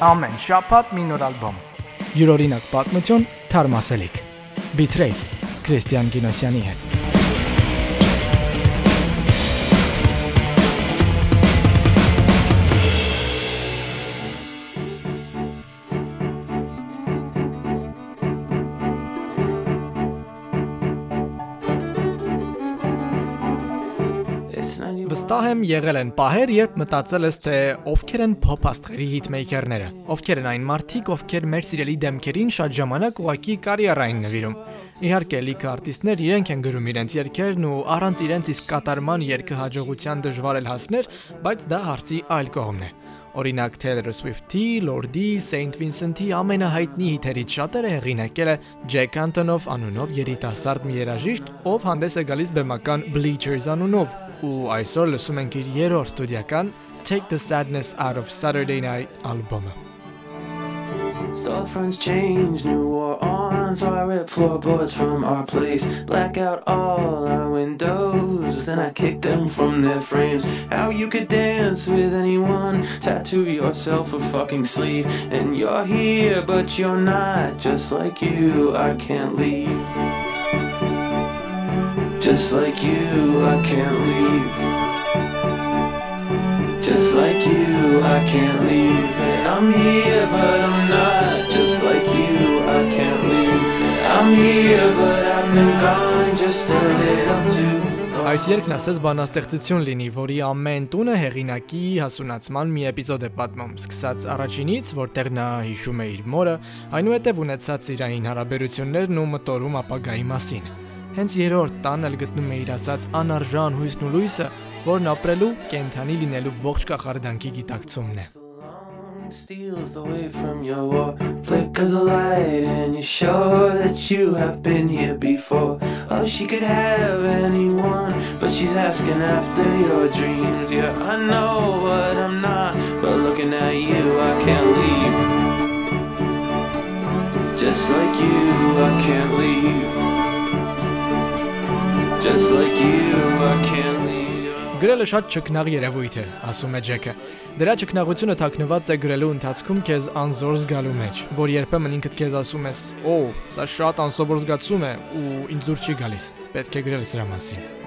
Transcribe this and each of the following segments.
Ամեն շաբաթ մի նոր ալբոմ։ Յուրօրինակ պատմություն, թարմասելիք։ Bitrate Քրիստիան Գինոսյանի հետ։ Եմ եղել են պահեր, երբ մտածել ես թե ովքեր են փոփ աստղերի հիթմեյքերները, ովքեր են այն մարդիկ, ովքեր մեր սիրելի դեմքերին շատ ժամանակ ուղակի կարիերային նվիրում։ Իհարկե, լիքը արտիստներ իրենք են գրում իրենց երգերն ու առանց իրենց իսկ կատարման երգը հաջողության դժվար էլ հասներ, բայց դա հարցի այլ կողմն է։ Օրինակ Taylor Swift-ի, Lord-ի, Saint Vincent-ի ամենահայտնի հիթերից շատերը հեղինակել է Jack Antonoff անունով երիտասարդ մի երաժիշտ, ով հանդես է գալիս բեմական Bleachers անունով, ու այսօր լսում ենք իր երրորդ ստուդիական Take the Sadness Out of Saturday Night ալբոմը։ Storefronts change, new war on, so I rip floorboards from our place. Black out all our windows, then I kick them from their frames. How you could dance with anyone, tattoo yourself a fucking sleeve, and you're here, but you're not. Just like you, I can't leave. Just like you, I can't leave. Just like you, I can't leave. And I'm here, but I'm not. Just like you, I can't leave. I'm here, but I've been gone just a little too. Այս երգն ասես բանաստեղծություն լինի, որի ամեն տունը հեղինակի հասունացման մի էպիզոդ է պատմում, սկսած առաջինից, որտեղ նա հիշում է իր մորը, այնուհետև ունեցած իրային հարաբերություններն ու մտորում ապագայի մասին։ Հենց երրորդ տան էլ գտնում է իր ասած անարժան հույսն ու լույսը, որն ապրելու, կենթանի լինելու ողջ կախարդանքի գիտակցումն է։ Steals away from your wall, flickers a light, and you're sure that you have been here before. Oh, she could have anyone, but she's asking after your dreams. Yeah, I know what I'm not, but looking at you, I can't leave. Just like you, I can't leave. Just like you, I can't. Գրելը շատ ճկնաղ երևույթ է, ասում է Ջեկը։ Դրա ճկնաղությունը թաքնված է գրելու ընթացքում քեզ անզոր զգալու մեջ, որ երբեմն ինքդ քեզ ասում ես. «Օ, սա շատ անսովոր զգացում է» ու ինձ դուր չի գալիս։ Պետք է գրել սրա մասին։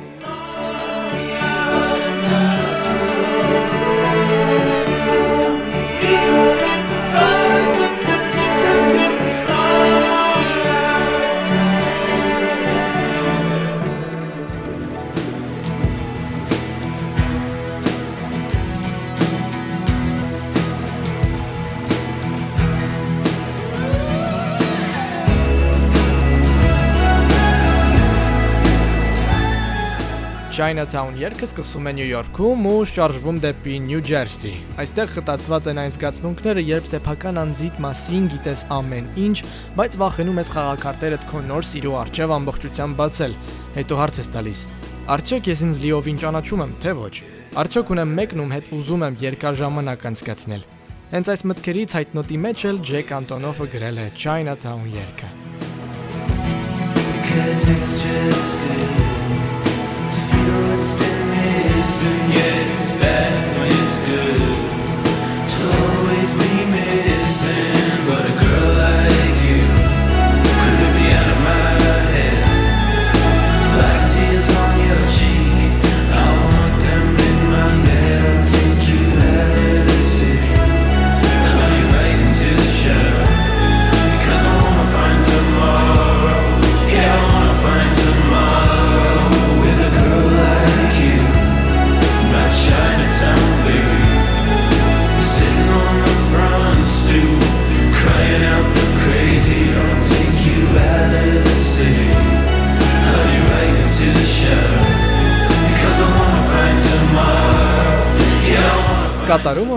Chinatown երգը սկսում է Նյու Յորքում ու շարժվում դեպի Նյու Ջերսի։ Այստեղ խտացված են այն զգացմունքները, երբ սեփական անձիդ մասին գիտես ամեն ինչ, բայց վախենում ես խաղակարտերդ քո նոր սիրո արչև ամբողջությամբ բացել։ Հետո հարց ես տալիս. Արդյոք ես ինձ լիովին ճանաչում եմ, թե ոչ։ Արդյոք ունեմ մեկն ում հետ ուզում եմ երկար ժամանակ անցկացնել։ Հենց այս մտքերից հայտնոտի մեջ էլ Ջեք Անտոնոֆը գրել է Chinatown երգը։ Cause it's just good feel what's been missing. Yeah, it's bad when it's good.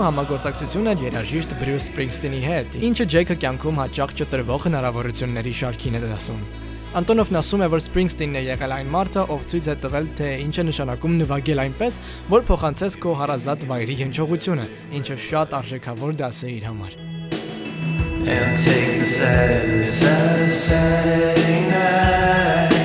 Համագործակցություն է երաժիշտ Բրյուս Սպրինգստինի հետ, ինչը Ջեյքը կյանքում հաճախ չտրվող հնարավորությունների շարքին է դասում։ Անտոնովն ասում է, որ Սպրինգստինն է եղել այն մարդը, ով ցույց է տվել, թե ինչ է նշանակում նվագել այնպես, որ փոխանցես քո հարազատ վայրի հնչողությունը, ինչը շատ արժեքավոր դաս է իր համար։ And take the out of Saturday night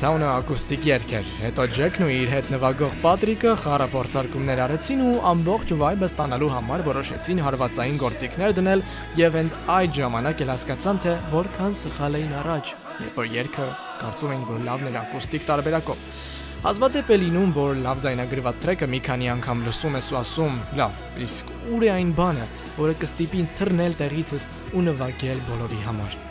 Chinatown-ը ակուստիկ երգ էր, հետո Ջեքն ու իր հետ նվագող Պատրիկը խառը փորձարկումներ արեցին ու ամբողջ վայբը ստանալու համար որոշեցին հարվածային գործիքներ դնել եւ հենց այդ ժամանակ էլ հասկացան թե որքան սխալ էին առաջ, երբ որ երգը կարծում էին որ լավն էր ակուստիկ տարբերակով։ Հազվադեպ է լինում, որ լավ ձայնագրված տրեքը մի քանի անգամ լսում ես ու ասում՝ լավ, իսկ ուր է այն բանը, որը կստիպի ինձ թռնել տեղիցս ու նվագել բոլորի համար։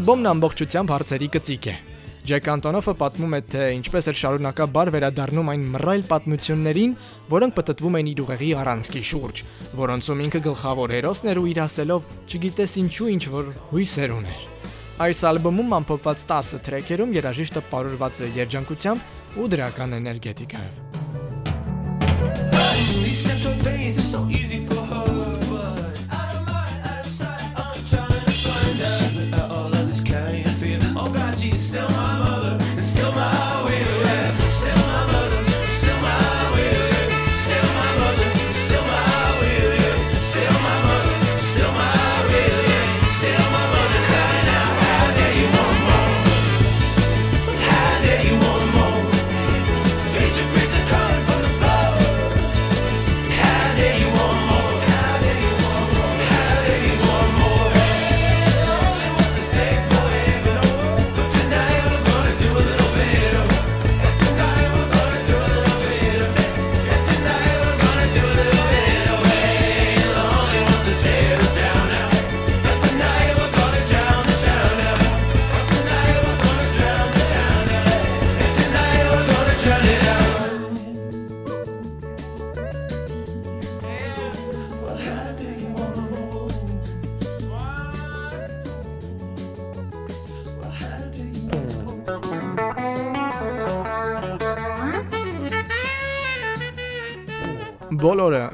Ալբոմն ամբողջությամբ հարցերի կծիկ է։ Ջեք Անտոնոֆը պատմում է, թե ինչպես էր շարունակաբար վերադառնում այն մռայլ պատմություններին, որոնք պատտվում էին իր ուղեղի առանցքի շուրջ, որոնցում ինքը գլխավոր հերոսն էր ու իր ասելով, չգիտես ինչու ինչ որ հույսեր ուներ։ Այս ալբոմում ամփոփված 10 թրեքերում երաժիշտը պարուրված է երջանկությամբ ու դրական էներգետիկայով։ These steps are so easy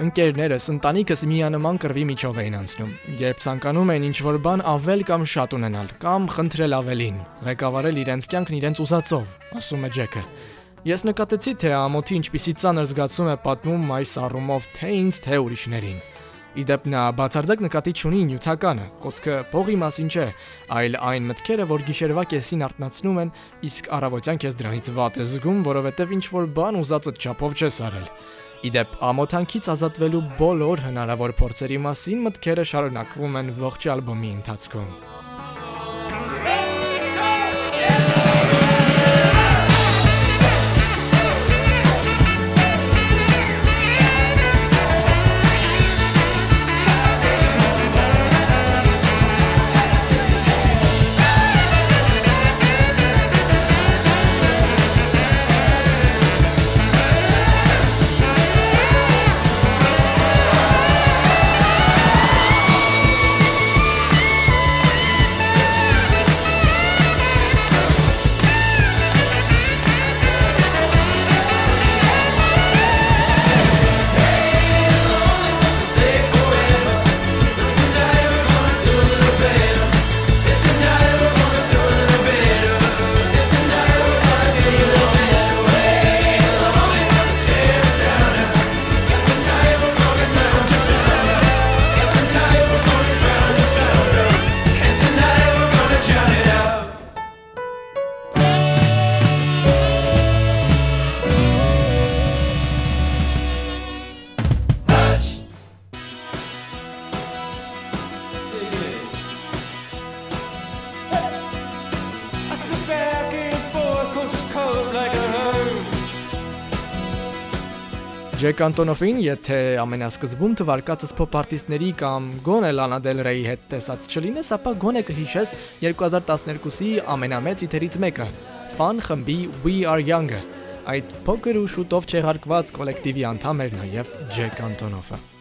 ընկերներս, ընտանիքս միանման կռվի միջով էին անցնում։ Երբ ցանկանում են ինչ-որ բան ավել կամ շատ ունենալ, կամ խնդրել ավելին, ղեկավարել իրենց կյանքն իրենց ուզածով, ասում է Ջեկը։ Ես նկատեցի, թե ամոթի ինչպիսի ծանր զգացում է պատմում այս առումով թե ինձ, թե ուրիշներին։ Իդեպ նա բացարձակ նկատի չունի նյութականը, խոսքը փողի մասին չէ, այլ այն մտքերը, որ գիշերվա կեսին արտնացնում են, իսկ առավոտյան քեզ դրանից վատ է զգում, որովհետև ինչ որ բան ուզածդ չափով չես արել։ Իդեպ ամոթանքից ազատվելու բոլոր հնարավոր փորձերի մասին մտքերը շարունակվում են ողջ ալբոմի ընթացքում։ Ջեք Անտոնոֆին, եթե ամենասկզբում թվարկածս pop արտիստների կամ գոնե Lana Del Rey-ի հետ տեսած չլինես, ապա գոնե կհիշես 2012-ի ամենամեծ իթերից մեկը՝ Fun խմբի We Are Young-ը։ Այդ փոքր ու շուտով չեղարկված կոլեկտիվի անդամ էր նաև Ջեք Անտոնոֆը։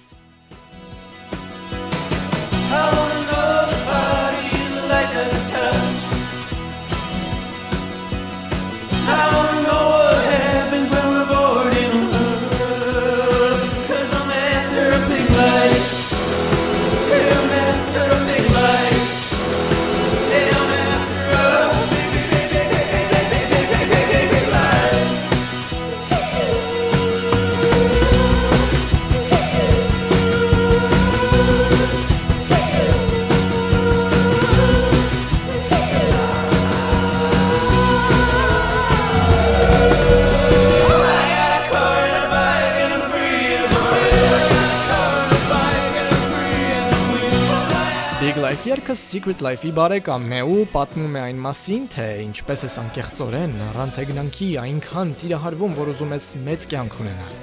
Secret Life-ի բարեկամն է ու պատմում է այն մասին, թե ինչպես ես անկեղծորեն առանց հեգնանքի այնքան սիրահարվում, որ ուզում ես մեծ կյանք ունենալ։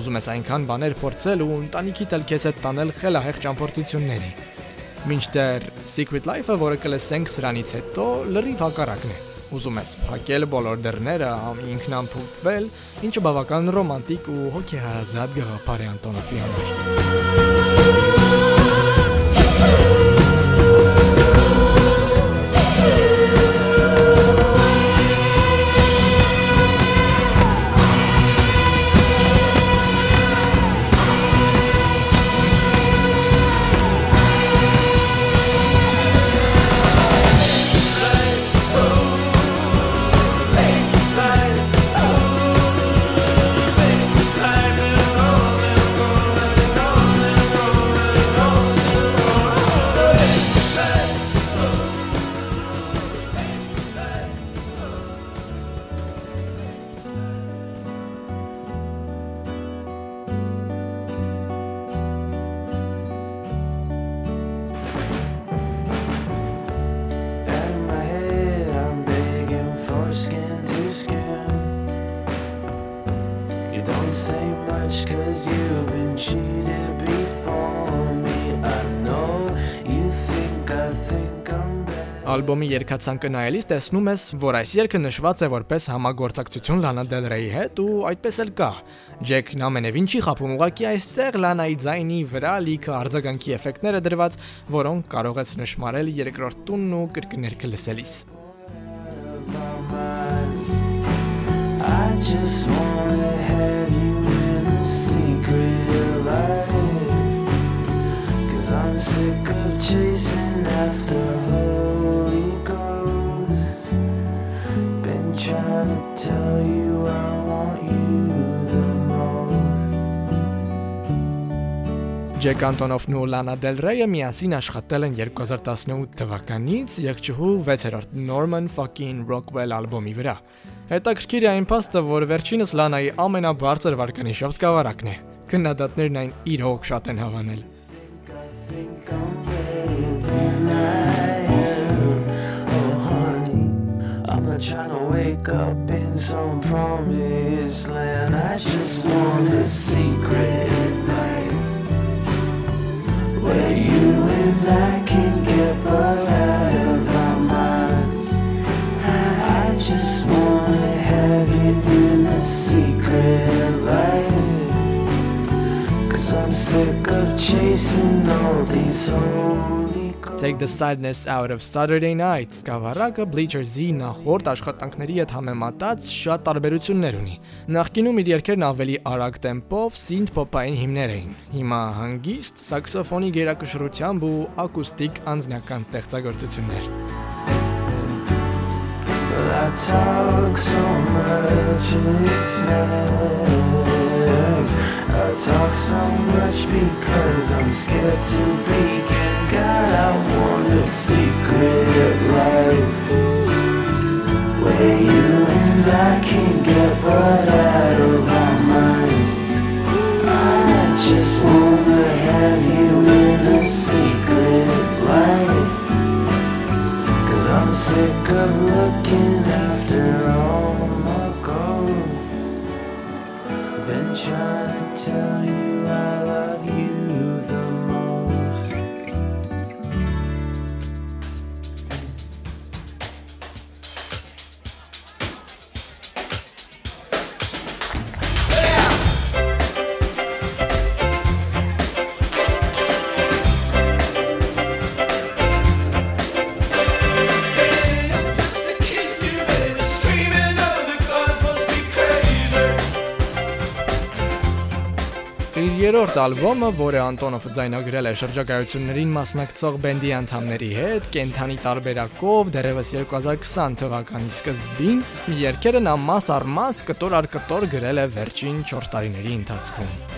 Ուզում ես այնքան բաներ փորձել ու ընտանիքիդ էլ քեզ հետ տանել խելահեղ ճամփորդությունների։ Մինչդեռ Secret Life-ը, որը կլսենք սրանից հետո, լրիվ հակառակն է։ Ուզում ես փակել բոլոր դռները, ինքնամփոփվել, ինչը բավական ռոմանտիկ ու հոգեհարազատ գաղափար է Անտոնովի համար։ Ալբոմի երգացանկը նայելիս տեսնում ես, որ այս երգը նշված է որպես համագործակցություն Lana Del Rey-ի հետ ու այդպես էլ կա։ Ջեքն ամենևին չի խափում ուղակի այստեղ Lana-ի ձայնի վրա լիքը արձագանքի էֆեկտները դրված, որոնք կարող ես նշмарել երկրորդ տունն ու կրկներքը լսելիս։ I just wanna have sick of chasing after Holy Ghost. Been trying to tell you I want you the most. Ջեք Անտոնովն ու Lana Del Rey-ը միասին աշխատել են 2018 թվականից երգչուհու 6-րդ Norman fucking Rockwell ալբոմի վրա։ Հետաքրքիր է այն փաստը, որ վերջինս Lana-ի ամենաբարձր վարկանիշով սկավառակն է։ Քննադատներն այն իր հոգ շատ են հավանել։ Oh, trying to wake up in some promised land. I just want a secret life where you and I can get but out of our minds. I just wanna have you in a secret sick of chasing all these holy Take the sadness out of Saturday Night սկավառակը Bleachers-ի նախորդ աշխատանքների հետ համեմատած շատ տարբերություններ ունի։ Նախկինում իր երգերն ավելի արագ տեմպով pop-ային հիմներ էին։ Հիմա հանգիստ սաքսոֆոնի գերակշռությամբ ու ակուստիկ անձնական ստեղծագործություններ։ I talk so much, it's nice. I talk so much because I'm scared to begin. God, I want a secret life where you and I can get but out of our minds. I just wanna have you երրորդ ալբոմը, որը Անտոնովը ձայնագրել է շրջագայություններին մասնակցող բենդի անդամների հետ, կենթանի տարբերակով դեռևս 2020 թվականի սկզբին, երգերը նա մաս առ մաս կտոր առ կտոր գրել է վերջին 4 տարիների ընթացքում։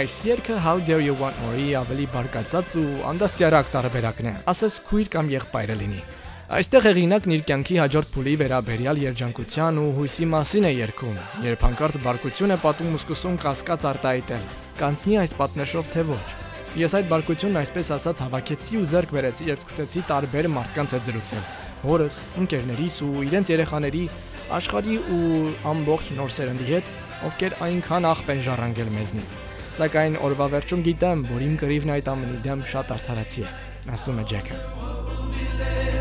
Այս երգը How Dare You Want More-ի ավելի բարգացած ու անդաստիարակ տարբերակն է, ասես քույր կամ եղբայրը լինի։ Այստեղ հեղինակն իր կյանքի հաջորդ փուլի վերաբերյալ երջանկության ու հույսի մասին է երգում, երբ հանկարծ բարկություն է պատում ու սկսում կասկած արտահայտել։ Կանցնի այս պատնեշով թե ոչ։ Ես այդ բարկությունն այսպես ասած հավաքեցի ու ձեռք բերեցի, երբ սկսեցի տարբեր մարդկանց հետ զրուցել։ Հորս, ընկերներիս ու իրենց երեխաների, աշխարհի ու ամբողջ նոր սերնդի հետ, ովքեր այնքան աղբ են ժառանգել մեզնից։ Սակայն օրվա վերջում գիտեմ, որ իմ կռիվն այդ ամենի դեմ շատ արդարացի է, ասում է Ջեքը։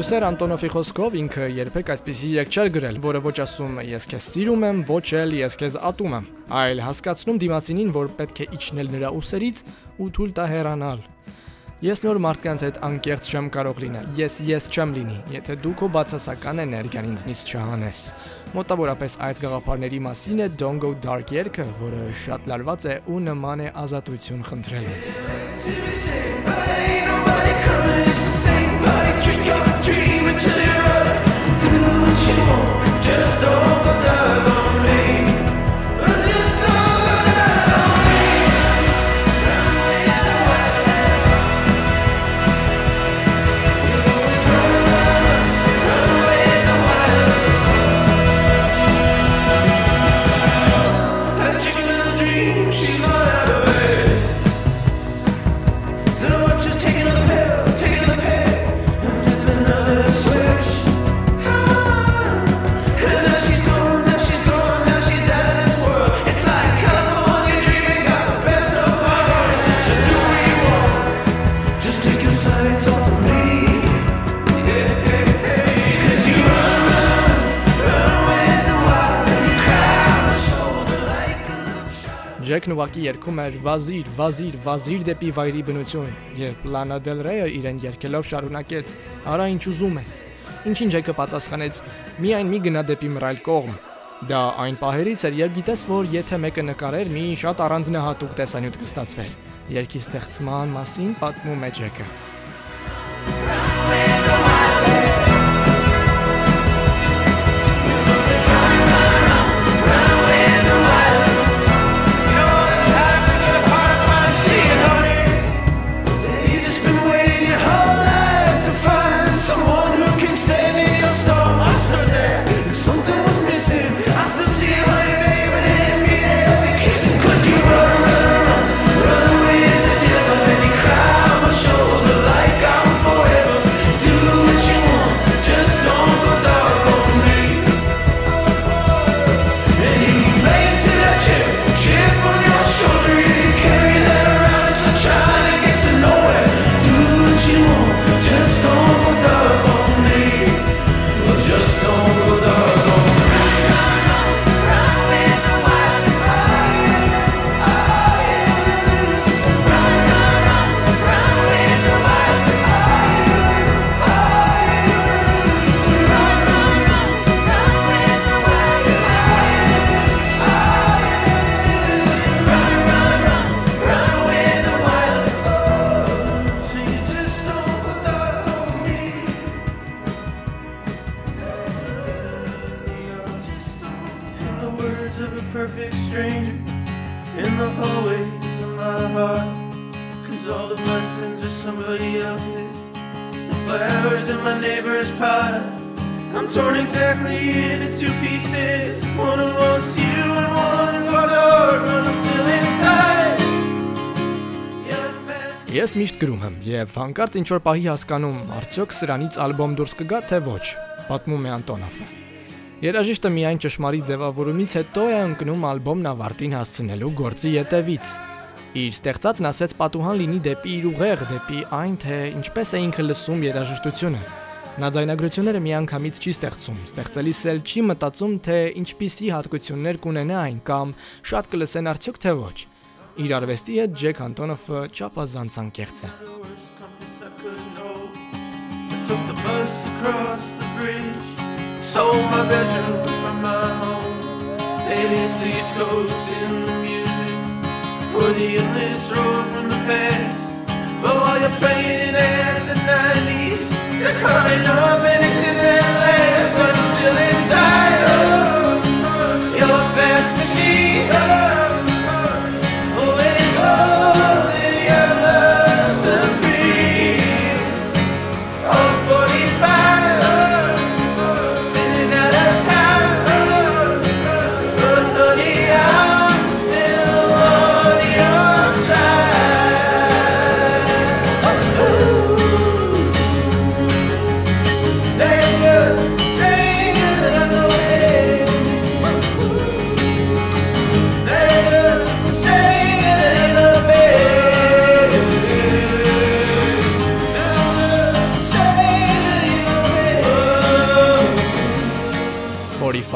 Պրոդյուսեր Անտոնովի խոսքով ինքը երբեք այսպեսի երգ չէր գրել, որը ոչ ասում ես քեզ սիրում եմ, ոչ էլ ես քեզ ատում եմ, այլ հասկացնում դիմացինին, որ պետք է իջնել նրա ուսերից ու թույլ տա հեռանալ։ Ես նոր մարդկանց հետ անկեղծ չեմ կարող լինել։ Ես ես չեմ լինի, եթե դու քո բացասական էներգիան ինձնից չհանես։ Մոտավորապես այս գաղափարների մասին է Don't Go Dark երգը, որը շատ լարված է ու նման է ազատություն խնդրելու։ to the road, through the storm, just. Ուղակի երգում էր վազիր, վազիր, վազիր դեպի վայրի բնություն, երբ Լանա Դել Ռեյը իրեն երգելով շարունակեց. «Արա ինչ ուզում ես»։ Ինչին Ջեյքը պատասխանեց. «Միայն մի գնա դեպի մռայլ կողմ»։ Դա այն պահերից էր, երբ գիտես, որ եթե մեկը նկարեր, մի շատ առանձնահատուկ տեսանյութ կստացվեր։ Երկի ստեղծման մասին պատմում է Ջեյքը։ all the blessings are somebody else's. The flowers in my neighbor's pot. I'm torn exactly into two pieces. One wants you and one got dark, but I'm still inside. Ես միշտ գրում եմ եւ հանկարծ ինչ որ պահի հասկանում, արդյոք սրանից ալբոմ դուրս կգա թե ոչ, պատմում է Անտոնովը։ Երաժիշտը միայն ճշմարիտ ձևավորումից հետո է ընկնում ալբոմն ավարտին հասցնելու գործի յետևից։ Իր ստեղծածն ասեց պատուհան լինի դեպի իր ուղեղ, դեպի այն, թե ինչպես է ինքը լսում երաժշտությունը։ Նա ձայնագրությունները միանգամից չի ստեղծում, ստեղծելիս էլ չի մտածում, թե ինչպիսի հատկություններ կունենա այն կամ շատ կլսեն արդյոք թե ոչ։ Իր արվեստի հետ Ջեք Անտոնովը չափազանց անկեղծ է։ took the bus across the bridge, sold my bedroom from my home. Aliens the East Coast in or the endless road from the past. But while you're playing at the 90s, you're coming up anything that lasts, but I'm still inside. Oh,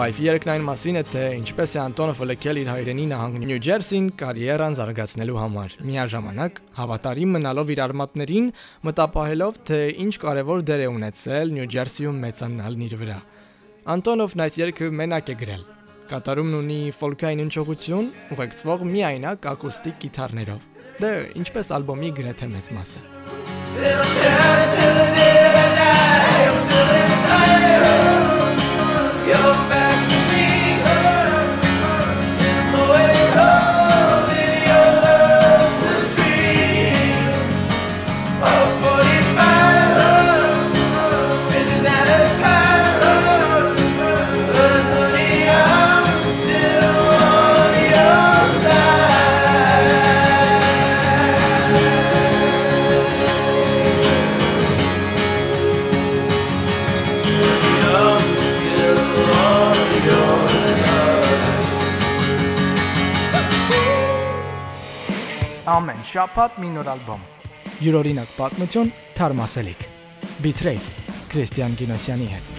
5 երկնային մասին է թե ինչպես է Անտոնովը լքել իր հայրենի նահանգ Նյու Ջերսին կարիերան զարգացնելու համար։ Միաժամանակ հավատարիմ մնալով իր արմատներին, մտապահելով թե ինչ կարևոր դեր է ունեցել Նյու Ջերսիում մեծանալն իր վրա։ Անտոնովն այս երգը մենակ է գրել։ Կատարումն ունի ֆոլկային հնչողություն, ուղեկցվող միայնակ ակուստիկ գիտարներով։ Դե ինչպես ալբոմի գրեթե մեծ մասը։ Your face Ամեն շաբաթ մի նոր ալբոմ։ Յուրօրինակ պատմություն թարմասելիք։ Bitrate Քրիստիան Գինոսյանի հետ։